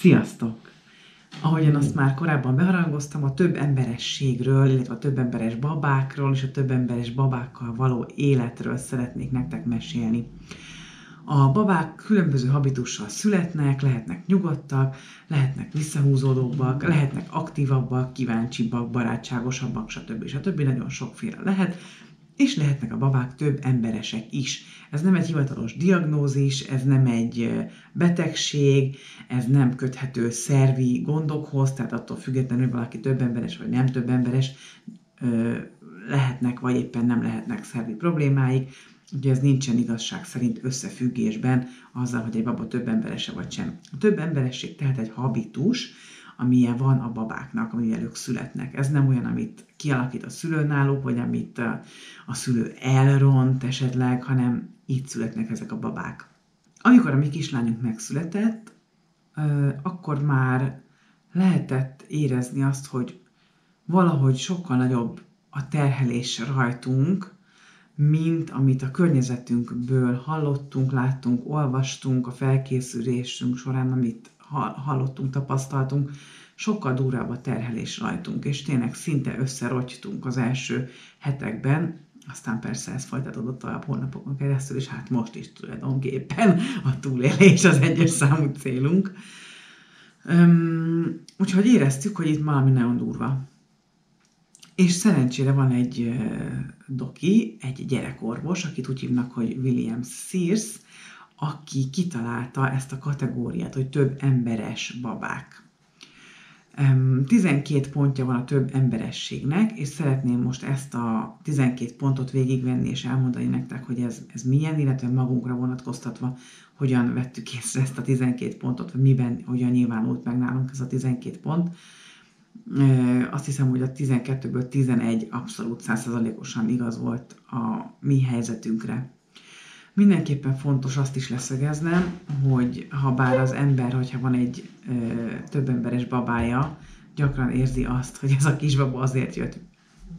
Sziasztok! Ahogyan azt már korábban beharangoztam, a több emberességről, illetve a több emberes babákról és a több emberes babákkal való életről szeretnék nektek mesélni. A babák különböző habitussal születnek, lehetnek nyugodtak, lehetnek visszahúzódóbbak, lehetnek aktívabbak, kíváncsibbak, barátságosabbak, stb. stb. Nagyon sokféle lehet, és lehetnek a babák több emberesek is. Ez nem egy hivatalos diagnózis, ez nem egy betegség, ez nem köthető szervi gondokhoz, tehát attól függetlenül, hogy valaki több emberes vagy nem több emberes, lehetnek vagy éppen nem lehetnek szervi problémáik, Ugye ez nincsen igazság szerint összefüggésben azzal, hogy egy baba több emberese vagy sem. A több emberesség tehát egy habitus, amilyen van a babáknak, amivel ők születnek. Ez nem olyan, amit kialakít a szülő náluk, vagy amit a, szülő elront esetleg, hanem így születnek ezek a babák. Amikor a mi kislányunk megszületett, akkor már lehetett érezni azt, hogy valahogy sokkal nagyobb a terhelés rajtunk, mint amit a környezetünkből hallottunk, láttunk, olvastunk a felkészülésünk során, amit hallottunk, tapasztaltunk, sokkal durvább a terhelés rajtunk, és tényleg szinte összerogytunk az első hetekben, aztán persze ez folytatódott tovább hónapokon keresztül, és hát most is tulajdonképpen a túlélés az egyes számú célunk. Um, úgyhogy éreztük, hogy itt valami nagyon durva. És szerencsére van egy doki, egy gyerekorvos, akit úgy hívnak, hogy William Sears, aki kitalálta ezt a kategóriát, hogy több emberes babák. 12 pontja van a több emberességnek, és szeretném most ezt a 12 pontot végigvenni és elmondani nektek, hogy ez, ez milyen, illetve magunkra vonatkoztatva, hogyan vettük észre ezt a 12 pontot, vagy miben, hogyan nyilvánult meg nálunk ez a 12 pont. Azt hiszem, hogy a 12-ből 11 abszolút 100%-osan igaz volt a mi helyzetünkre. Mindenképpen fontos azt is leszögeznem, hogy ha bár az ember, hogyha van egy ö, több emberes babája, gyakran érzi azt, hogy ez a kisbaba azért jött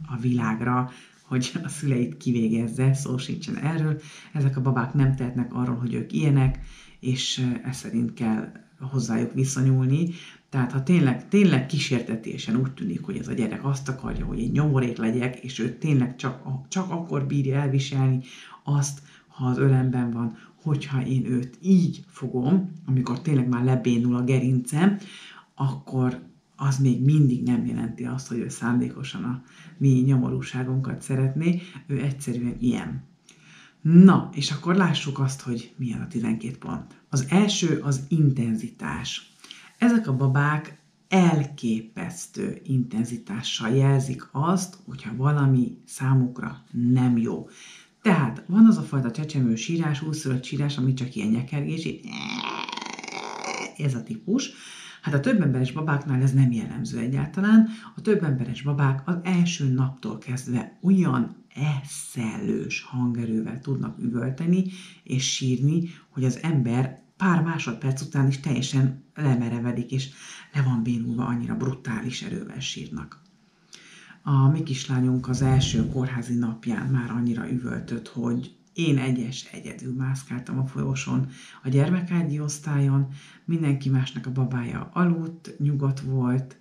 a világra, hogy a szüleit kivégezze, szó sincsen erről. Ezek a babák nem tehetnek arról, hogy ők ilyenek, és ez szerint kell hozzájuk viszonyulni. Tehát ha tényleg, tényleg kísértetésen úgy tűnik, hogy ez a gyerek azt akarja, hogy én nyomorék legyek, és ő tényleg csak, csak akkor bírja elviselni azt, ha az ölemben van, hogyha én őt így fogom, amikor tényleg már lebénul a gerincem, akkor az még mindig nem jelenti azt, hogy ő szándékosan a mi nyomorúságunkat szeretné, ő egyszerűen ilyen. Na, és akkor lássuk azt, hogy milyen a 12 pont. Az első az intenzitás. Ezek a babák elképesztő intenzitással jelzik azt, hogyha valami számukra nem jó. Tehát van az a fajta csecsemő sírás, úszörött sírás, ami csak ilyen nyekergés, ez a típus. Hát a több emberes babáknál ez nem jellemző egyáltalán. A több emberes babák az első naptól kezdve olyan eszelős hangerővel tudnak üvölteni és sírni, hogy az ember pár másodperc után is teljesen lemerevedik, és le van bénulva, annyira brutális erővel sírnak. A mi kislányunk az első kórházi napján már annyira üvöltött, hogy én egyes egyedül mászkáltam a folyosón a gyermekágyi osztályon, mindenki másnak a babája aludt, nyugodt volt,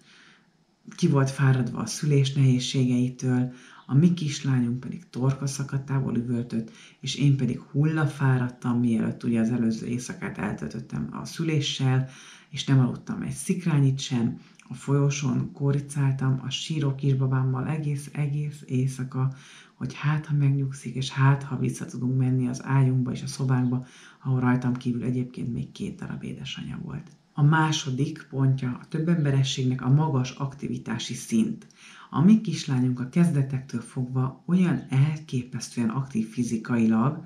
ki volt fáradva a szülés nehézségeitől, a mi kislányunk pedig torka szakadtából üvöltött, és én pedig hullafáradtam, mielőtt ugye az előző éjszakát eltöltöttem a szüléssel, és nem aludtam egy szikrányit sem, a folyosón koricáltam a síró kisbabámmal egész, egész éjszaka, hogy hát, ha megnyugszik, és hát, ha vissza tudunk menni az ágyunkba és a szobánkba, ahol rajtam kívül egyébként még két darab édesanyja volt. A második pontja a több emberességnek a magas aktivitási szint. A mi kislányunk a kezdetektől fogva olyan elképesztően aktív fizikailag,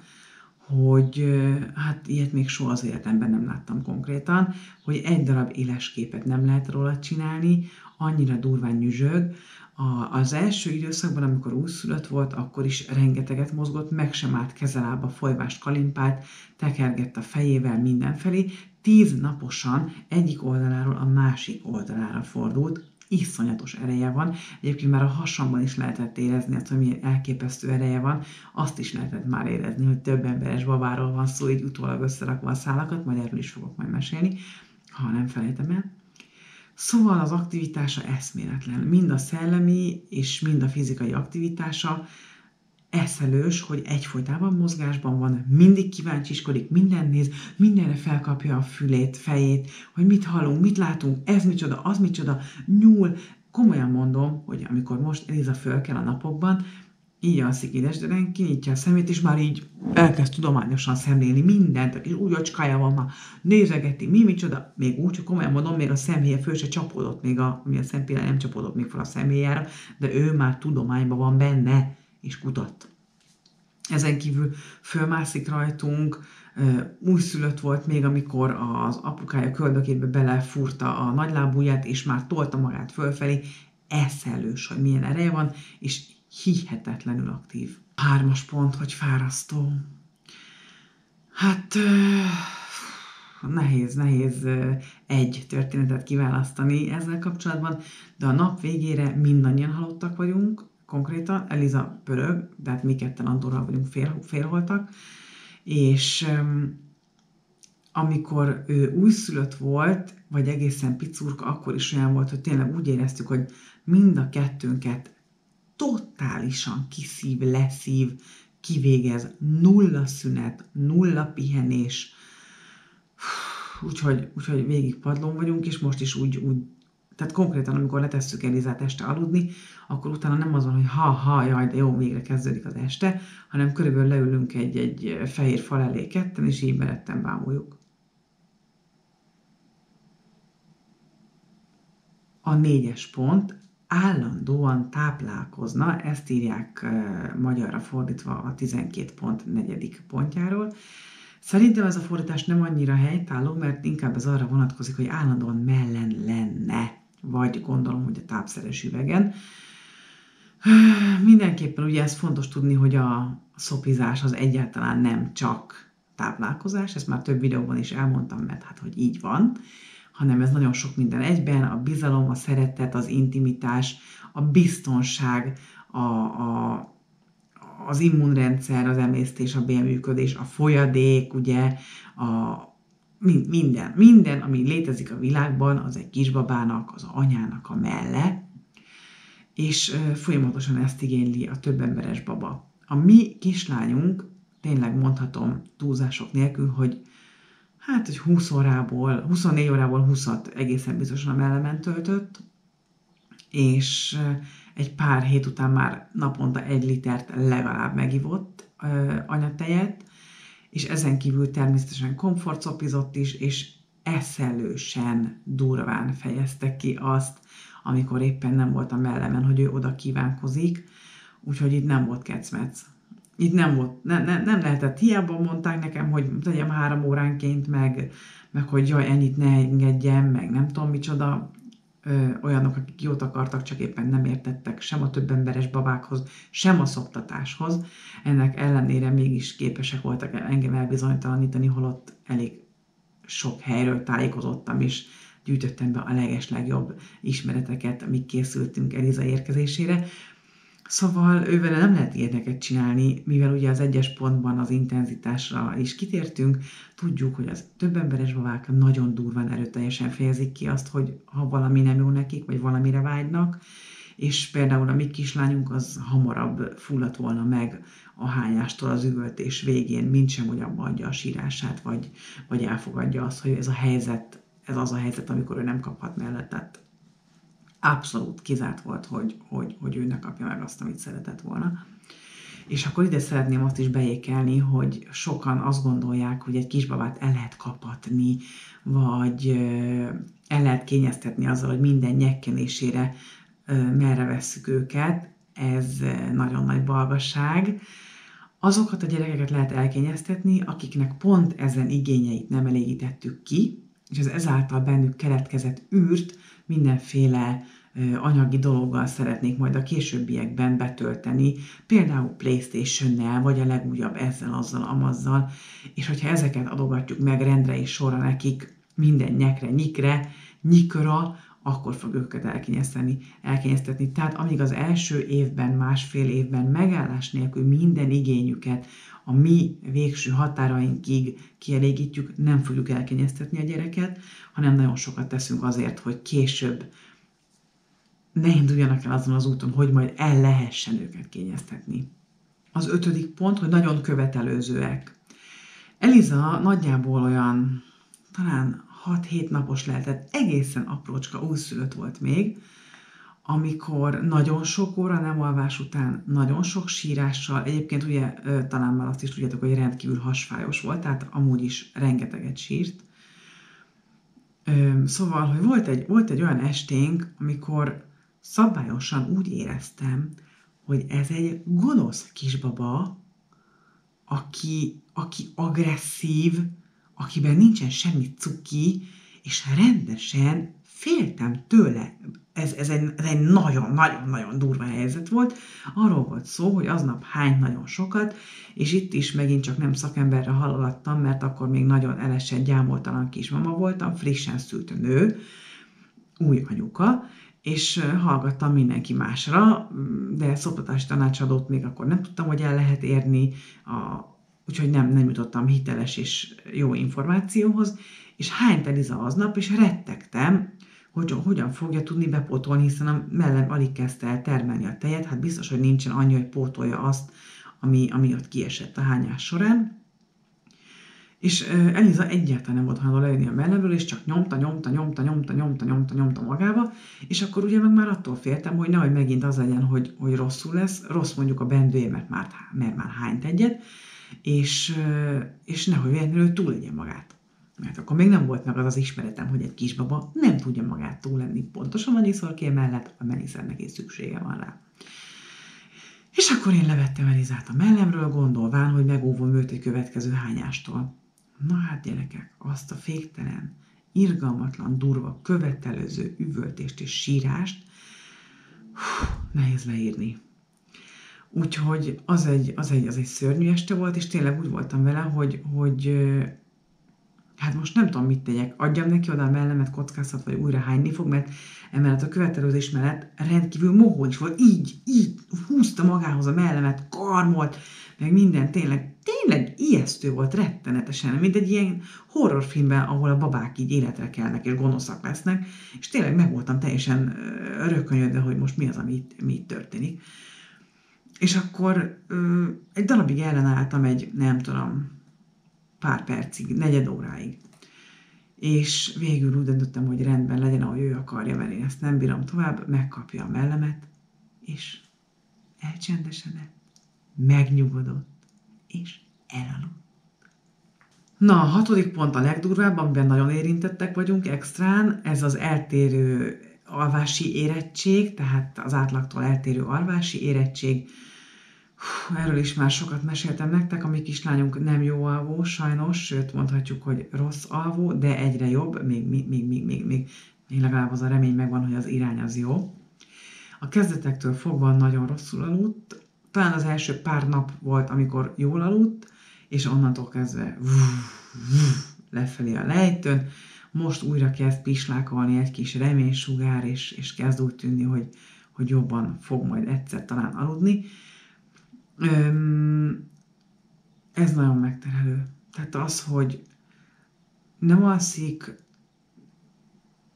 hogy hát ilyet még soha az életemben nem láttam konkrétan, hogy egy darab éles képet nem lehet róla csinálni, annyira durván nyüzsög. A, az első időszakban, amikor újszülött volt, akkor is rengeteget mozgott, meg sem állt kezelába, folyvást kalimpált, tekergett a fejével mindenfelé, tíz naposan egyik oldaláról a másik oldalára fordult, iszonyatos ereje van. Egyébként már a hasamban is lehetett érezni azt, hogy milyen elképesztő ereje van. Azt is lehetett már érezni, hogy több emberes babáról van szó, így utólag összerakva a szálakat, majd erről is fogok majd mesélni. ha nem felejtem el. Szóval az aktivitása eszméletlen. Mind a szellemi és mind a fizikai aktivitása eszelős, hogy egyfolytában mozgásban van, mindig kíváncsiskodik, minden néz, mindenre felkapja a fülét, fejét, hogy mit hallunk, mit látunk, ez micsoda, az micsoda, nyúl. Komolyan mondom, hogy amikor most Eliza fölkel a napokban, így alszik édesderen, kinyitja a szemét, és már így elkezd tudományosan szemlélni mindent, és úgy ocskája van már, nézegeti, mi micsoda, még úgy, hogy komolyan mondom, még a szemhéja föl se csapódott, még a, mi a szempilla nem csapódott még fel a szemhéjára, de ő már tudományban van benne, és kutat. Ezen kívül fölmászik rajtunk, újszülött volt még, amikor az apukája köldökébe belefúrta a nagylábúját, és már tolta magát fölfelé, eszelős, hogy milyen ereje van, és hihetetlenül aktív. Hármas pont, hogy fárasztó. Hát nehéz, nehéz egy történetet kiválasztani ezzel kapcsolatban, de a nap végére mindannyian halottak vagyunk, konkrétan, Eliza pörög, de hát mi ketten Andorral vagyunk fél, félholtak, és amikor ő újszülött volt, vagy egészen picurka, akkor is olyan volt, hogy tényleg úgy éreztük, hogy mind a kettőnket totálisan kiszív, leszív, kivégez, nulla szünet, nulla pihenés, úgyhogy, úgyhogy végig padlón vagyunk, és most is úgy, úgy tehát konkrétan, amikor letesszük Elizát este aludni, akkor utána nem az van, hogy ha-ha, jaj, de jó, végre kezdődik az este, hanem körülbelül leülünk egy, egy fehér fal elé ketten, és így belettem bámuljuk. A négyes pont állandóan táplálkozna, ezt írják magyarra fordítva a 12 pont negyedik pontjáról. Szerintem ez a fordítás nem annyira helytálló, mert inkább ez arra vonatkozik, hogy állandóan mellen lenne vagy gondolom, hogy a tápszeres üvegen. Mindenképpen ugye ez fontos tudni, hogy a szopizás az egyáltalán nem csak táplálkozás, ezt már több videóban is elmondtam, mert hát, hogy így van, hanem ez nagyon sok minden egyben, a bizalom, a szeretet, az intimitás, a biztonság, a, a, az immunrendszer, az emésztés, a bélműködés, a folyadék, ugye, a, minden, minden, ami létezik a világban, az egy kisbabának, az anyának a melle, és folyamatosan ezt igényli a több emberes baba. A mi kislányunk, tényleg mondhatom túlzások nélkül, hogy hát, hogy 20 órából, 24 órából 20 egészen biztosan a mellemen töltött, és egy pár hét után már naponta egy litert legalább megivott anyatejet, és ezen kívül természetesen komfortcopizott is, és eszelősen durván fejezte ki azt, amikor éppen nem volt a mellemen, hogy ő oda kívánkozik, úgyhogy itt nem volt kecmec. Itt nem volt, ne, ne, nem lehetett, hiába mondták nekem, hogy tegyem három óránként, meg, meg hogy jaj, ennyit ne engedjem, meg nem tudom micsoda, ö, olyanok, akik jót akartak, csak éppen nem értettek sem a több emberes babákhoz, sem a szoptatáshoz. Ennek ellenére mégis képesek voltak engem elbizonytalanítani, holott elég sok helyről tájékozottam, és gyűjtöttem be a leges legjobb ismereteket, amik készültünk Eliza érkezésére. Szóval ővel nem lehet ilyeneket csinálni, mivel ugye az egyes pontban az intenzitásra is kitértünk, tudjuk, hogy az több emberes babák nagyon durván erőteljesen fejezik ki azt, hogy ha valami nem jó nekik, vagy valamire vágynak, és például a mi kislányunk az hamarabb fulladt volna meg a hányástól az üvöltés végén, mint sem, hogy abba adja a sírását, vagy, vagy elfogadja azt, hogy ez a helyzet, ez az a helyzet, amikor ő nem kaphat mellettet abszolút kizárt volt, hogy, hogy, hogy ő ne kapja meg azt, amit szeretett volna. És akkor ide szeretném azt is beékelni, hogy sokan azt gondolják, hogy egy kisbabát el lehet kapatni, vagy el lehet kényeztetni azzal, hogy minden nyekkenésére merre vesszük őket. Ez nagyon nagy balgasság. Azokat a gyerekeket lehet elkényeztetni, akiknek pont ezen igényeit nem elégítettük ki, és az ezáltal bennük keletkezett űrt mindenféle anyagi dologgal szeretnék majd a későbbiekben betölteni, például Playstation-nel, vagy a legújabb ezzel, azzal, amazzal, és hogyha ezeket adogatjuk meg rendre és sorra nekik, minden nyekre, nyikre, nyikra, akkor fog őket elkényezteni, elkényeztetni. Tehát amíg az első évben, másfél évben megállás nélkül minden igényüket a mi végső határainkig kielégítjük, nem fogjuk elkényeztetni a gyereket, hanem nagyon sokat teszünk azért, hogy később ne induljanak el azon az úton, hogy majd el lehessen őket kényeztetni. Az ötödik pont, hogy nagyon követelőzőek. Eliza nagyjából olyan talán 6-7 napos lehetett, egészen aprócska újszülött volt még, amikor nagyon sok óra nem alvás után, nagyon sok sírással, egyébként ugye talán már azt is tudjátok, hogy rendkívül hasfájos volt, tehát amúgy is rengeteget sírt. Szóval, hogy volt egy, volt egy olyan esténk, amikor szabályosan úgy éreztem, hogy ez egy gonosz kisbaba, aki, aki agresszív, akiben nincsen semmi cuki, és rendesen féltem tőle. Ez, ez egy, ez egy nagyon-nagyon-nagyon durva helyzet volt. Arról volt szó, hogy aznap hány nagyon sokat, és itt is megint csak nem szakemberre hallgattam, mert akkor még nagyon elesett, gyámoltalan kismama voltam, frissen szült nő, új anyuka, és hallgattam mindenki másra, de szoptatási tanácsadót még akkor nem tudtam, hogy el lehet érni, a, úgyhogy nem, nem jutottam hiteles és jó információhoz, és hány Eliza aznap, és rettegtem, hogy hogyan fogja tudni bepótolni, hiszen a mellem alig kezdte el termelni a tejet, hát biztos, hogy nincsen annyi, hogy pótolja azt, ami, ami ott kiesett a hányás során. És Eliza egyáltalán nem volt hajlandó lejönni a mellemről, és csak nyomta, nyomta, nyomta, nyomta, nyomta, nyomta, nyomta magába, és akkor ugye meg már attól féltem, hogy nehogy megint az legyen, hogy, hogy rosszul lesz, rossz mondjuk a bendője, mert már, mert már hányt egyet, és, és nehogy véletlenül túl legyen magát. Mert akkor még nem volt meg az az ismeretem, hogy egy kisbaba nem tudja magát túl lenni pontosan annyiszor ki mellett, amennyiszor neki szüksége van rá. És akkor én levettem Elizát a mellemről, gondolván, hogy megóvom őt egy következő hányástól. Na hát gyerekek, azt a féktelen, irgalmatlan, durva, követelőző üvöltést és sírást hú, nehéz leírni. Úgyhogy az egy, az, egy, az egy szörnyű este volt, és tényleg úgy voltam vele, hogy, hogy hát most nem tudom, mit tegyek, adjam neki oda a mellemet kockáztat, vagy újra hányni fog, mert emellett a követelőzés mellett rendkívül mohó is volt, így, így húzta magához a mellemet, karmolt, meg minden, tényleg, tényleg ijesztő volt rettenetesen, mint egy ilyen horrorfilmben, ahol a babák így életre kelnek és gonoszak lesznek, és tényleg meg voltam teljesen rökönyödve, hogy most mi az, ami itt, mi itt történik. És akkor ö, egy darabig ellenálltam egy, nem tudom, pár percig, negyed óráig. És végül úgy döntöttem, hogy rendben legyen, ahogy ő akarja, mert én ezt nem bírom tovább, megkapja a mellemet, és elcsendesedett, megnyugodott, és elaludt. Na, a hatodik pont a legdurvább, amiben nagyon érintettek vagyunk extrán, ez az eltérő alvási érettség, tehát az átlagtól eltérő alvási érettség, erről is már sokat meséltem nektek, a mi kislányunk nem jó alvó, sajnos, sőt mondhatjuk, hogy rossz alvó, de egyre jobb, még, még, még, még, még, még, legalább az a remény megvan, hogy az irány az jó. A kezdetektől fogva nagyon rosszul aludt, talán az első pár nap volt, amikor jól aludt, és onnantól kezdve lefelé a lejtőn, most újra kezd pislákolni egy kis reménysugár, és, és kezd úgy tűnni, hogy, hogy jobban fog majd egyszer talán aludni Ez nagyon megterhelő. Tehát az, hogy nem alszik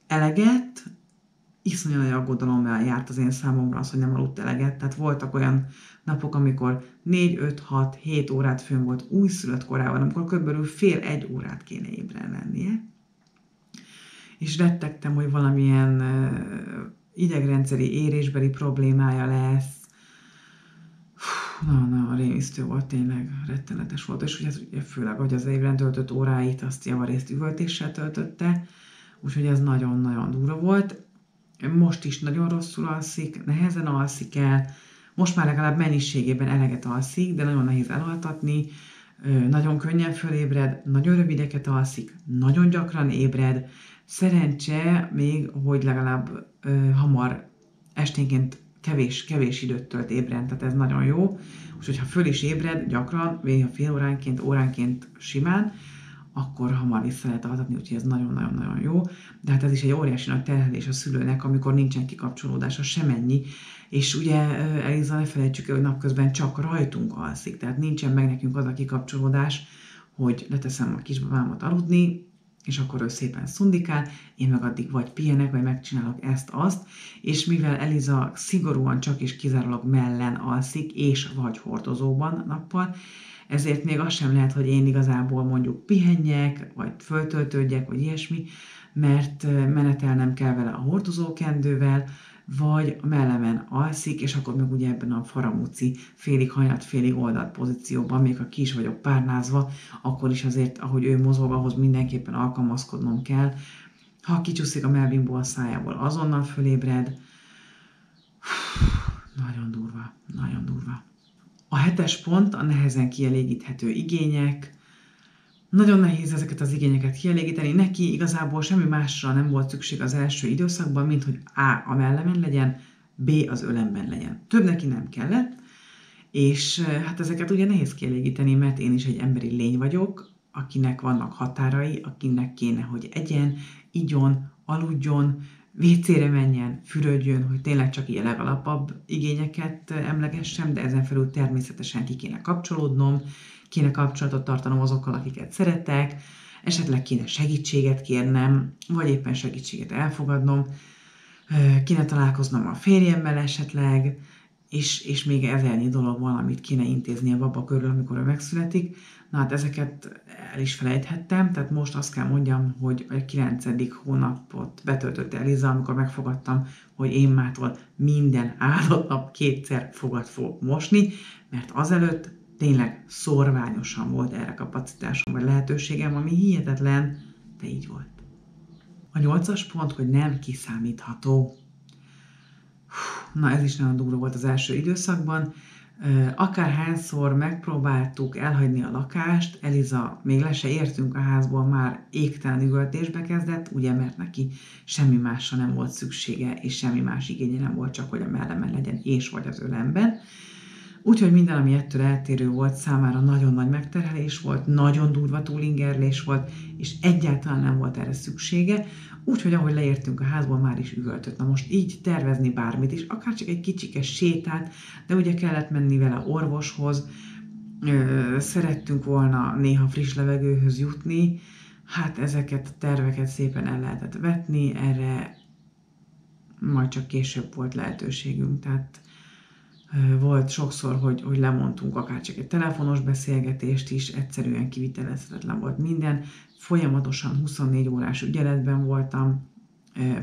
eleget, iszonyú nagy aggodalommal járt az én számomra az, hogy nem aludt eleget. Tehát voltak olyan napok, amikor 4, 5, 6, 7 órát fönn volt újszülött korában, amikor kb. fél egy órát kéne ébren lennie. És rettegtem, hogy valamilyen idegrendszeri érésbeli problémája lesz, na, na, rémisztő volt, tényleg rettenetes volt, és ugye, ugye főleg, hogy az évben töltött óráit, azt javarészt üvöltéssel töltötte, úgyhogy ez nagyon-nagyon durva volt. Most is nagyon rosszul alszik, nehezen alszik el, most már legalább mennyiségében eleget alszik, de nagyon nehéz elaltatni, nagyon könnyen fölébred, nagyon rövideket alszik, nagyon gyakran ébred. Szerencse még, hogy legalább ö, hamar esténként kevés, kevés időt tölt ébren, tehát ez nagyon jó. Úgyhogy ha föl is ébred gyakran, vagy fél óránként, óránként simán, akkor hamar vissza lehet altatni, úgyhogy ez nagyon-nagyon-nagyon jó. De hát ez is egy óriási nagy terhelés a szülőnek, amikor nincsen kikapcsolódása semennyi, és ugye Eliza, ne felejtsük el, hogy napközben csak rajtunk alszik, tehát nincsen meg nekünk az a kikapcsolódás, hogy leteszem a kisbabámat aludni, és akkor ő szépen szundikál, én meg addig vagy pihenek, vagy megcsinálok ezt-azt, és mivel Eliza szigorúan csak és kizárólag mellen alszik, és vagy hordozóban nappal, ezért még az sem lehet, hogy én igazából mondjuk pihenjek, vagy föltöltődjek, vagy ilyesmi, mert menetelnem kell vele a hordozókendővel, vagy a mellemen alszik, és akkor meg ugye ebben a faramúci félig hanyat, félig oldalt pozícióban, még ha ki is vagyok párnázva, akkor is azért, ahogy ő mozog, ahhoz mindenképpen alkalmazkodnom kell. Ha kicsúszik a melvimból a szájából, azonnal fölébred. Nagyon durva, nagyon durva. A hetes pont a nehezen kielégíthető igények, nagyon nehéz ezeket az igényeket kielégíteni. Neki igazából semmi másra nem volt szükség az első időszakban, mint hogy A. a mellemen legyen, B. az ölemben legyen. Több neki nem kellett, és eh, hát ezeket ugye nehéz kielégíteni, mert én is egy emberi lény vagyok, akinek vannak határai, akinek kéne, hogy egyen, igyon, aludjon, vécére menjen, fürödjön, hogy tényleg csak ilyen legalapabb igényeket eh, emlegessem, de ezen felül természetesen ki kéne kapcsolódnom, kéne kapcsolatot tartanom azokkal, akiket szeretek, esetleg kéne segítséget kérnem, vagy éppen segítséget elfogadnom, kéne találkoznom a férjemmel esetleg, és, és még ezernyi dolog van, amit kéne intézni a baba körül, amikor ő megszületik. Na hát ezeket el is felejthettem, tehát most azt kell mondjam, hogy a 9. hónapot betöltötte Eliza, amikor megfogadtam, hogy én mától minden áldott nap kétszer fogat fogok mosni, mert azelőtt tényleg szorványosan volt erre kapacitásom, vagy lehetőségem, ami hihetetlen, de így volt. A nyolcas pont, hogy nem kiszámítható. Na, ez is nagyon durva volt az első időszakban. Akárhányszor megpróbáltuk elhagyni a lakást, Eliza, még le se értünk a házból, már égtelen üvöltésbe kezdett, ugye, mert neki semmi másra nem volt szüksége, és semmi más igénye nem volt, csak hogy a mellemen legyen, és vagy az ölemben. Úgyhogy minden, ami ettől eltérő volt, számára nagyon nagy megterhelés volt, nagyon durva túlingerlés volt, és egyáltalán nem volt erre szüksége, úgyhogy ahogy leértünk a házból, már is üvöltött. Na most így tervezni bármit is, akár csak egy kicsikes sétát, de ugye kellett menni vele orvoshoz, szerettünk volna néha friss levegőhöz jutni, hát ezeket a terveket szépen el lehetett vetni, erre majd csak később volt lehetőségünk, tehát volt sokszor, hogy, hogy lemondtunk akár csak egy telefonos beszélgetést is, egyszerűen kivitelezhetetlen volt minden. Folyamatosan 24 órás ügyeletben voltam,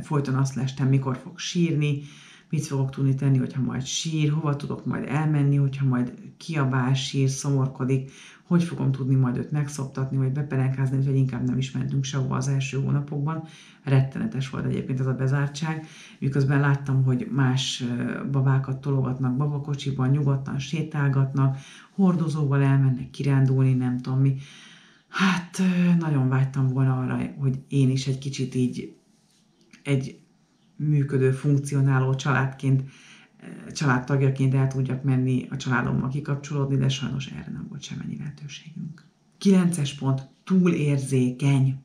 folyton azt lestem, mikor fog sírni, mit fogok tudni tenni, hogyha majd sír, hova tudok majd elmenni, hogyha majd kiabál, sír, szomorkodik, hogy fogom tudni majd őt megszoptatni, vagy bepelenkázni, hogy inkább nem is mentünk sehova az első hónapokban. Rettenetes volt egyébként ez a bezártság, miközben láttam, hogy más babákat tologatnak babakocsiban, nyugodtan sétálgatnak, hordozóval elmennek kirándulni, nem tudom mi. Hát nagyon vágytam volna arra, hogy én is egy kicsit így egy működő, funkcionáló családként, családtagjaként el tudjak menni a családommal kikapcsolódni, de sajnos erre nem volt semennyi lehetőségünk. 9-es pont, túlérzékeny.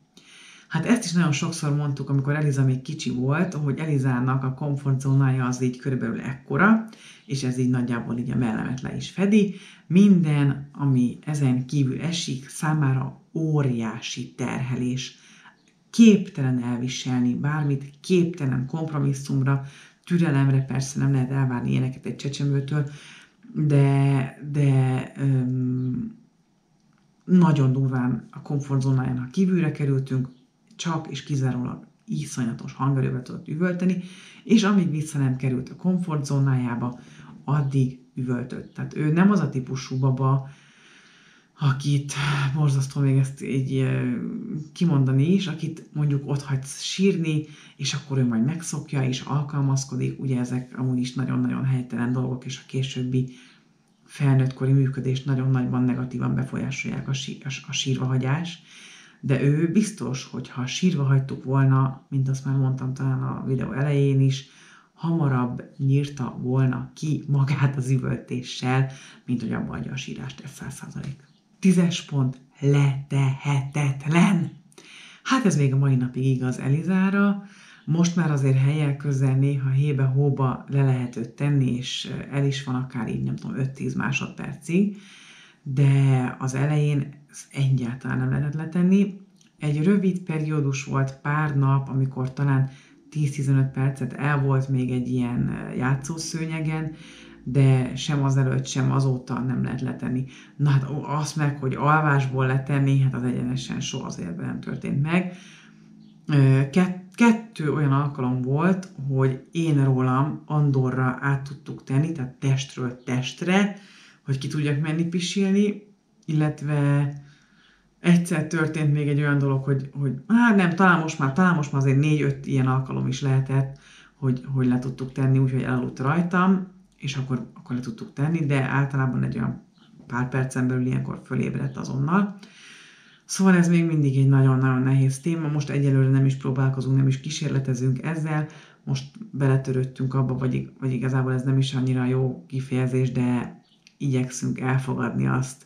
Hát ezt is nagyon sokszor mondtuk, amikor Eliza még kicsi volt, hogy Elizának a komfortzónája az így körülbelül ekkora, és ez így nagyjából így a mellemet le is fedi. Minden, ami ezen kívül esik, számára óriási terhelés képtelen elviselni bármit, képtelen kompromisszumra, türelemre persze nem lehet elvárni ilyeneket egy csecsemőtől, de, de öm, nagyon durván a komfortzónájának kívülre kerültünk, csak és kizárólag iszonyatos hangerővel tudott üvölteni, és amíg vissza nem került a komfortzónájába, addig üvöltött. Tehát ő nem az a típusú baba, akit borzasztó még ezt így kimondani is, akit mondjuk ott hagysz sírni, és akkor ő majd megszokja és alkalmazkodik, ugye ezek amúgy is nagyon-nagyon helytelen dolgok, és a későbbi felnőttkori működést nagyon nagyban negatívan befolyásolják a, sí- a sírva hagyás, de ő biztos, hogy ha sírva hagytuk volna, mint azt már mondtam talán a videó elején is, hamarabb nyírta volna ki magát az üvöltéssel, mint hogy abba adja a sírást, ez száz százalék. Tízes pont, letehetetlen. Hát ez még a mai napig igaz Elizára, most már azért helyek közel néha hébe-hóba le lehet őt tenni, és el is van akár így, nem tudom, 5-10 másodpercig, de az elején egyáltalán nem lehetett letenni. Egy rövid periódus volt, pár nap, amikor talán 10-15 percet el volt még egy ilyen játszószőnyegen, de sem azelőtt, sem azóta nem lehet letenni. Na hát azt meg, hogy alvásból letenni, hát az egyenesen soha az életben nem történt meg. Kettő olyan alkalom volt, hogy én rólam Andorra át tudtuk tenni, tehát testről testre, hogy ki tudjak menni pisilni, illetve egyszer történt még egy olyan dolog, hogy, hogy hát nem, talán most már, talán most már azért négy-öt ilyen alkalom is lehetett, hogy, hogy le tudtuk tenni, úgyhogy elaludt rajtam, és akkor, akkor le tudtuk tenni, de általában egy olyan pár percen belül ilyenkor fölébredt azonnal. Szóval ez még mindig egy nagyon-nagyon nehéz téma, most egyelőre nem is próbálkozunk, nem is kísérletezünk ezzel, most beletörődtünk abba, vagy, vagy igazából ez nem is annyira jó kifejezés, de igyekszünk elfogadni azt,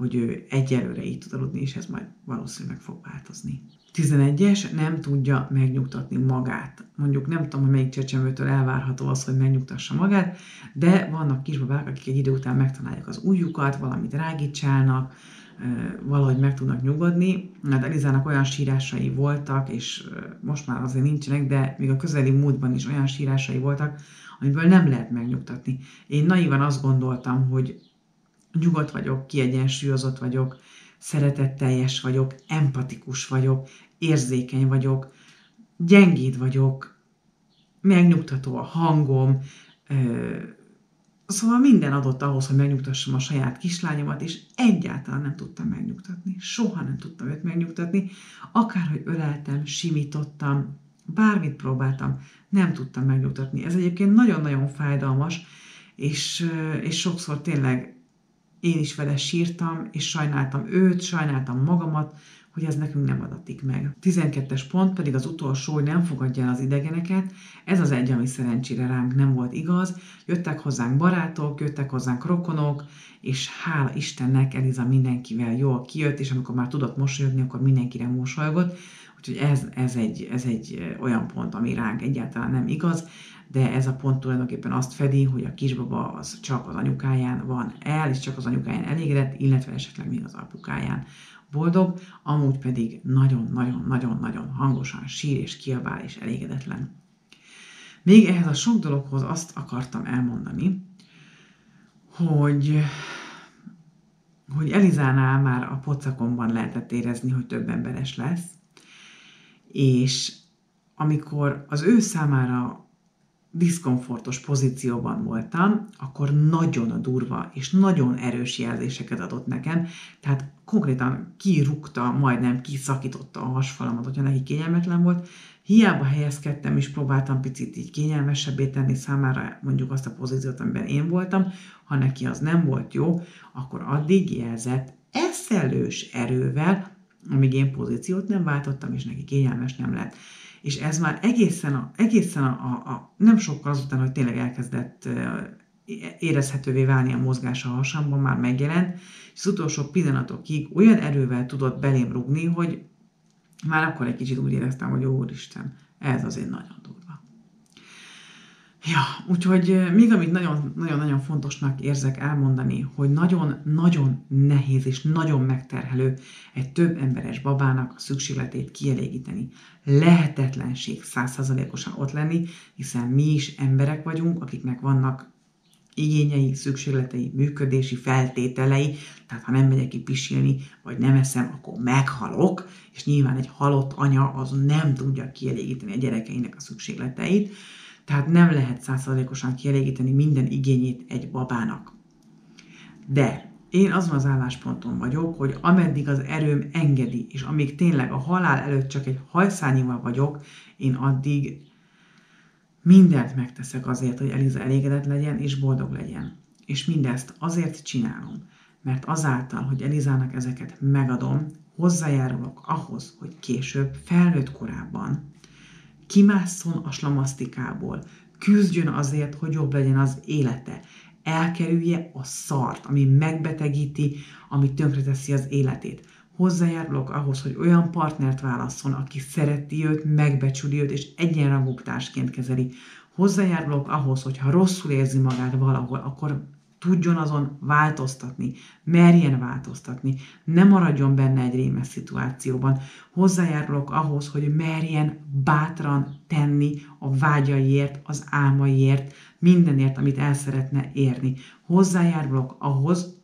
hogy ő egyelőre így tud aludni, és ez majd valószínűleg fog változni. 11-es nem tudja megnyugtatni magát. Mondjuk nem tudom, hogy melyik csecsemőtől elvárható az, hogy megnyugtassa magát, de vannak kisbabák, akik egy idő után megtalálják az ujjukat, valamit rágicsálnak, valahogy meg tudnak nyugodni. Hát Elizának olyan sírásai voltak, és most már azért nincsenek, de még a közeli múltban is olyan sírásai voltak, amiből nem lehet megnyugtatni. Én naivan azt gondoltam, hogy nyugodt vagyok, kiegyensúlyozott vagyok, szeretetteljes vagyok, empatikus vagyok, érzékeny vagyok, gyengéd vagyok, megnyugtató a hangom, Szóval minden adott ahhoz, hogy megnyugtassam a saját kislányomat, és egyáltalán nem tudtam megnyugtatni. Soha nem tudtam őt megnyugtatni. Akárhogy öleltem, simítottam, bármit próbáltam, nem tudtam megnyugtatni. Ez egyébként nagyon-nagyon fájdalmas, és, és sokszor tényleg én is vele sírtam, és sajnáltam őt, sajnáltam magamat, hogy ez nekünk nem adatik meg. 12-es pont pedig az utolsó, hogy nem fogadja el az idegeneket. Ez az egy, ami szerencsére ránk nem volt igaz. Jöttek hozzánk barátok, jöttek hozzánk rokonok, és hála Istennek Eliza mindenkivel jól kijött, és amikor már tudott mosolyogni, akkor mindenkire mosolygott. Úgyhogy ez, ez, egy, ez egy olyan pont, ami ránk egyáltalán nem igaz, de ez a pont tulajdonképpen azt fedi, hogy a kisbaba az csak az anyukáján van el, és csak az anyukáján elégedett, illetve esetleg még az apukáján boldog, amúgy pedig nagyon-nagyon-nagyon-nagyon hangosan sír és kiabál és elégedetlen. Még ehhez a sok dologhoz azt akartam elmondani, hogy, hogy Elizánál már a pocakomban lehetett érezni, hogy több emberes lesz, és amikor az ő számára diszkomfortos pozícióban voltam, akkor nagyon durva és nagyon erős jelzéseket adott nekem, tehát konkrétan kirúgta, majdnem kiszakította a hasfalamat, hogyha neki kényelmetlen volt. Hiába helyezkedtem és próbáltam picit így kényelmesebbé tenni számára mondjuk azt a pozíciót, amiben én voltam, ha neki az nem volt jó, akkor addig jelzett eszelős erővel, amíg én pozíciót nem váltottam, és neki kényelmes nem lett és ez már egészen, a, egészen a, a, a, nem sokkal azután, hogy tényleg elkezdett érezhetővé válni a mozgás a hasamban, már megjelent, és az utolsó pillanatokig olyan erővel tudott belém rugni, hogy már akkor egy kicsit úgy éreztem, hogy úristen, ez azért nagyon durva. Ja, úgyhogy még amit nagyon-nagyon fontosnak érzek elmondani, hogy nagyon-nagyon nehéz és nagyon megterhelő egy több emberes babának a szükségletét kielégíteni. Lehetetlenség százszerzalékosan ott lenni, hiszen mi is emberek vagyunk, akiknek vannak igényei, szükségletei, működési feltételei, tehát ha nem megyek ki pisilni, vagy nem eszem, akkor meghalok, és nyilván egy halott anya az nem tudja kielégíteni a gyerekeinek a szükségleteit, tehát nem lehet százszerzalékosan kielégíteni minden igényét egy babának. De én azon az állásponton vagyok, hogy ameddig az erőm engedi, és amíg tényleg a halál előtt csak egy hajszányival vagyok, én addig mindent megteszek azért, hogy Eliza elégedett legyen és boldog legyen. És mindezt azért csinálom, mert azáltal, hogy Elizának ezeket megadom, hozzájárulok ahhoz, hogy később, felnőtt korában kimásszon a slamasztikából, küzdjön azért, hogy jobb legyen az élete, elkerülje a szart, ami megbetegíti, ami tönkreteszi az életét. hozzájárulok ahhoz, hogy olyan partnert válasszon, aki szereti őt, megbecsüli őt, és egyenrangú társként kezeli. Hozzájárulok ahhoz, hogy ha rosszul érzi magát valahol, akkor tudjon azon változtatni, merjen változtatni, ne maradjon benne egy rémes szituációban. Hozzájárulok ahhoz, hogy merjen bátran tenni a vágyaiért, az álmaiért, mindenért, amit el szeretne érni. Hozzájárulok ahhoz,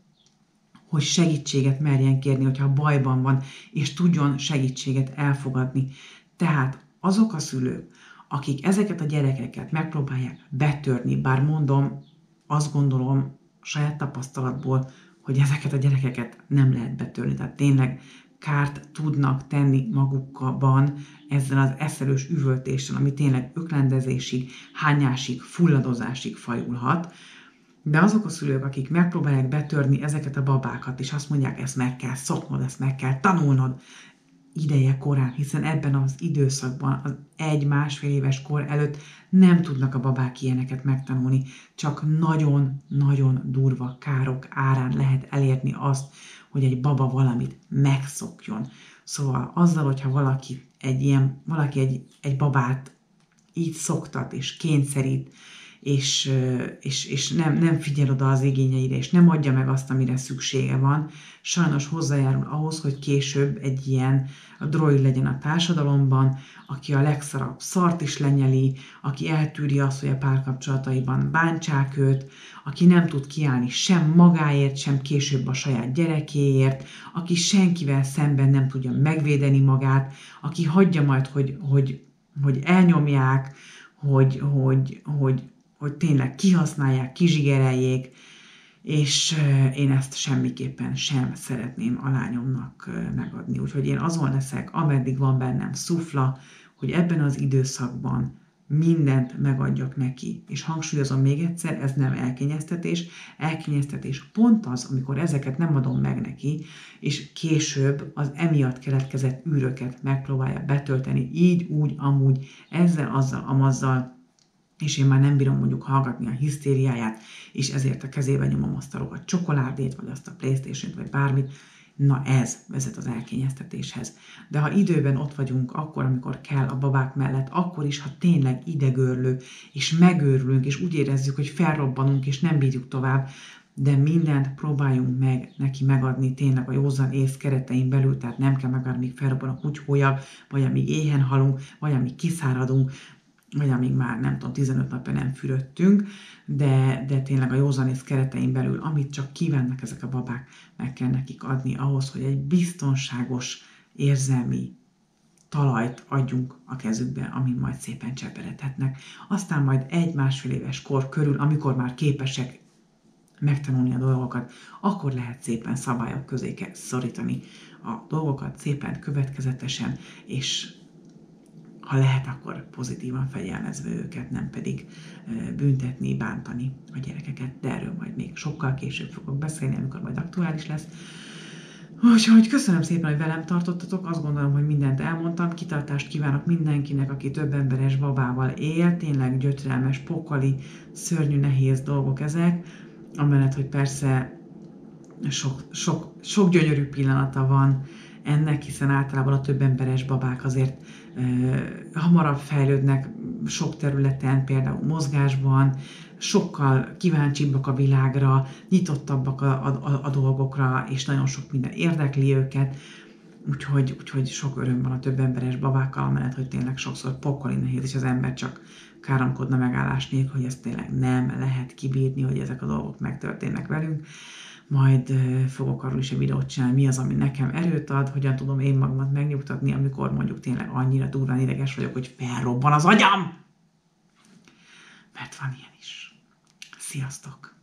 hogy segítséget merjen kérni, hogyha bajban van, és tudjon segítséget elfogadni. Tehát azok a szülők, akik ezeket a gyerekeket megpróbálják betörni, bár mondom, azt gondolom saját tapasztalatból, hogy ezeket a gyerekeket nem lehet betörni. Tehát tényleg kárt tudnak tenni magukban ezzel az eszelős üvöltéssel, ami tényleg öklendezésig, hányásig, fulladozásig fajulhat. De azok a szülők, akik megpróbálják betörni ezeket a babákat, és azt mondják, ezt meg kell szoknod, ezt meg kell tanulnod, ideje korán, hiszen ebben az időszakban, az egy-másfél éves kor előtt nem tudnak a babák ilyeneket megtanulni, csak nagyon-nagyon durva károk árán lehet elérni azt, hogy egy baba valamit megszokjon. Szóval azzal, hogyha valaki egy ilyen, valaki egy, egy babát így szoktat és kényszerít, és, és, és nem, nem figyel oda az igényeire, és nem adja meg azt, amire szüksége van, sajnos hozzájárul ahhoz, hogy később egy ilyen droid legyen a társadalomban, aki a legszarabb szart is lenyeli, aki eltűri azt, hogy a párkapcsolataiban bántsák őt, aki nem tud kiállni sem magáért, sem később a saját gyerekéért, aki senkivel szemben nem tudja megvédeni magát, aki hagyja majd, hogy, hogy, hogy elnyomják, hogy, hogy, hogy, hogy tényleg kihasználják, kizsigereljék, és én ezt semmiképpen sem szeretném a lányomnak megadni. Úgyhogy én azon leszek, ameddig van bennem szufla, hogy ebben az időszakban mindent megadjak neki. És hangsúlyozom még egyszer, ez nem elkényeztetés. Elkényeztetés pont az, amikor ezeket nem adom meg neki, és később az emiatt keletkezett űröket megpróbálja betölteni, így, úgy, amúgy, ezzel, azzal, amazzal, és én már nem bírom mondjuk hallgatni a hisztériáját, és ezért a kezébe nyomom azt a rohadt csokoládét, vagy azt a playstation vagy bármit, Na ez vezet az elkényeztetéshez. De ha időben ott vagyunk, akkor, amikor kell a babák mellett, akkor is, ha tényleg idegörlő, és megőrülünk, és úgy érezzük, hogy felrobbanunk, és nem bírjuk tovább, de mindent próbáljunk meg neki megadni tényleg a józan ész keretein belül, tehát nem kell megadni, míg felrobban a kutyhólyag, vagy amíg éhen halunk, vagy amíg kiszáradunk, vagy amíg már nem tudom, 15 napja nem fürödtünk, de, de tényleg a józanész keretein belül, amit csak kívánnak ezek a babák, meg kell nekik adni ahhoz, hogy egy biztonságos érzelmi talajt adjunk a kezükbe, amin majd szépen cseperedhetnek. Aztán majd egy-másfél éves kor körül, amikor már képesek megtanulni a dolgokat, akkor lehet szépen szabályok közé szorítani a dolgokat, szépen, következetesen, és ha lehet, akkor pozitívan fegyelmezve őket, nem pedig büntetni, bántani a gyerekeket, de erről majd még sokkal később fogok beszélni, amikor majd aktuális lesz. Úgyhogy köszönöm szépen, hogy velem tartottatok, azt gondolom, hogy mindent elmondtam, kitartást kívánok mindenkinek, aki több emberes babával él, tényleg gyötrelmes, pokali, szörnyű, nehéz dolgok ezek, amellett, hogy persze sok, sok, sok gyönyörű pillanata van ennek, hiszen általában a több emberes babák azért hamarabb fejlődnek sok területen, például mozgásban, sokkal kíváncsibbak a világra, nyitottabbak a, a, a dolgokra, és nagyon sok minden érdekli őket, úgyhogy, úgyhogy sok öröm van a több emberes babákkal, mert hogy tényleg sokszor pokoli nehéz, és az ember csak káromkodna megállás nélkül, hogy ezt tényleg nem lehet kibírni, hogy ezek a dolgok megtörténnek velünk majd fogok arról is egy videót csinálni, mi az, ami nekem erőt ad, hogyan tudom én magamat megnyugtatni, amikor mondjuk tényleg annyira durván ideges vagyok, hogy felrobban az agyam! Mert van ilyen is. Sziasztok!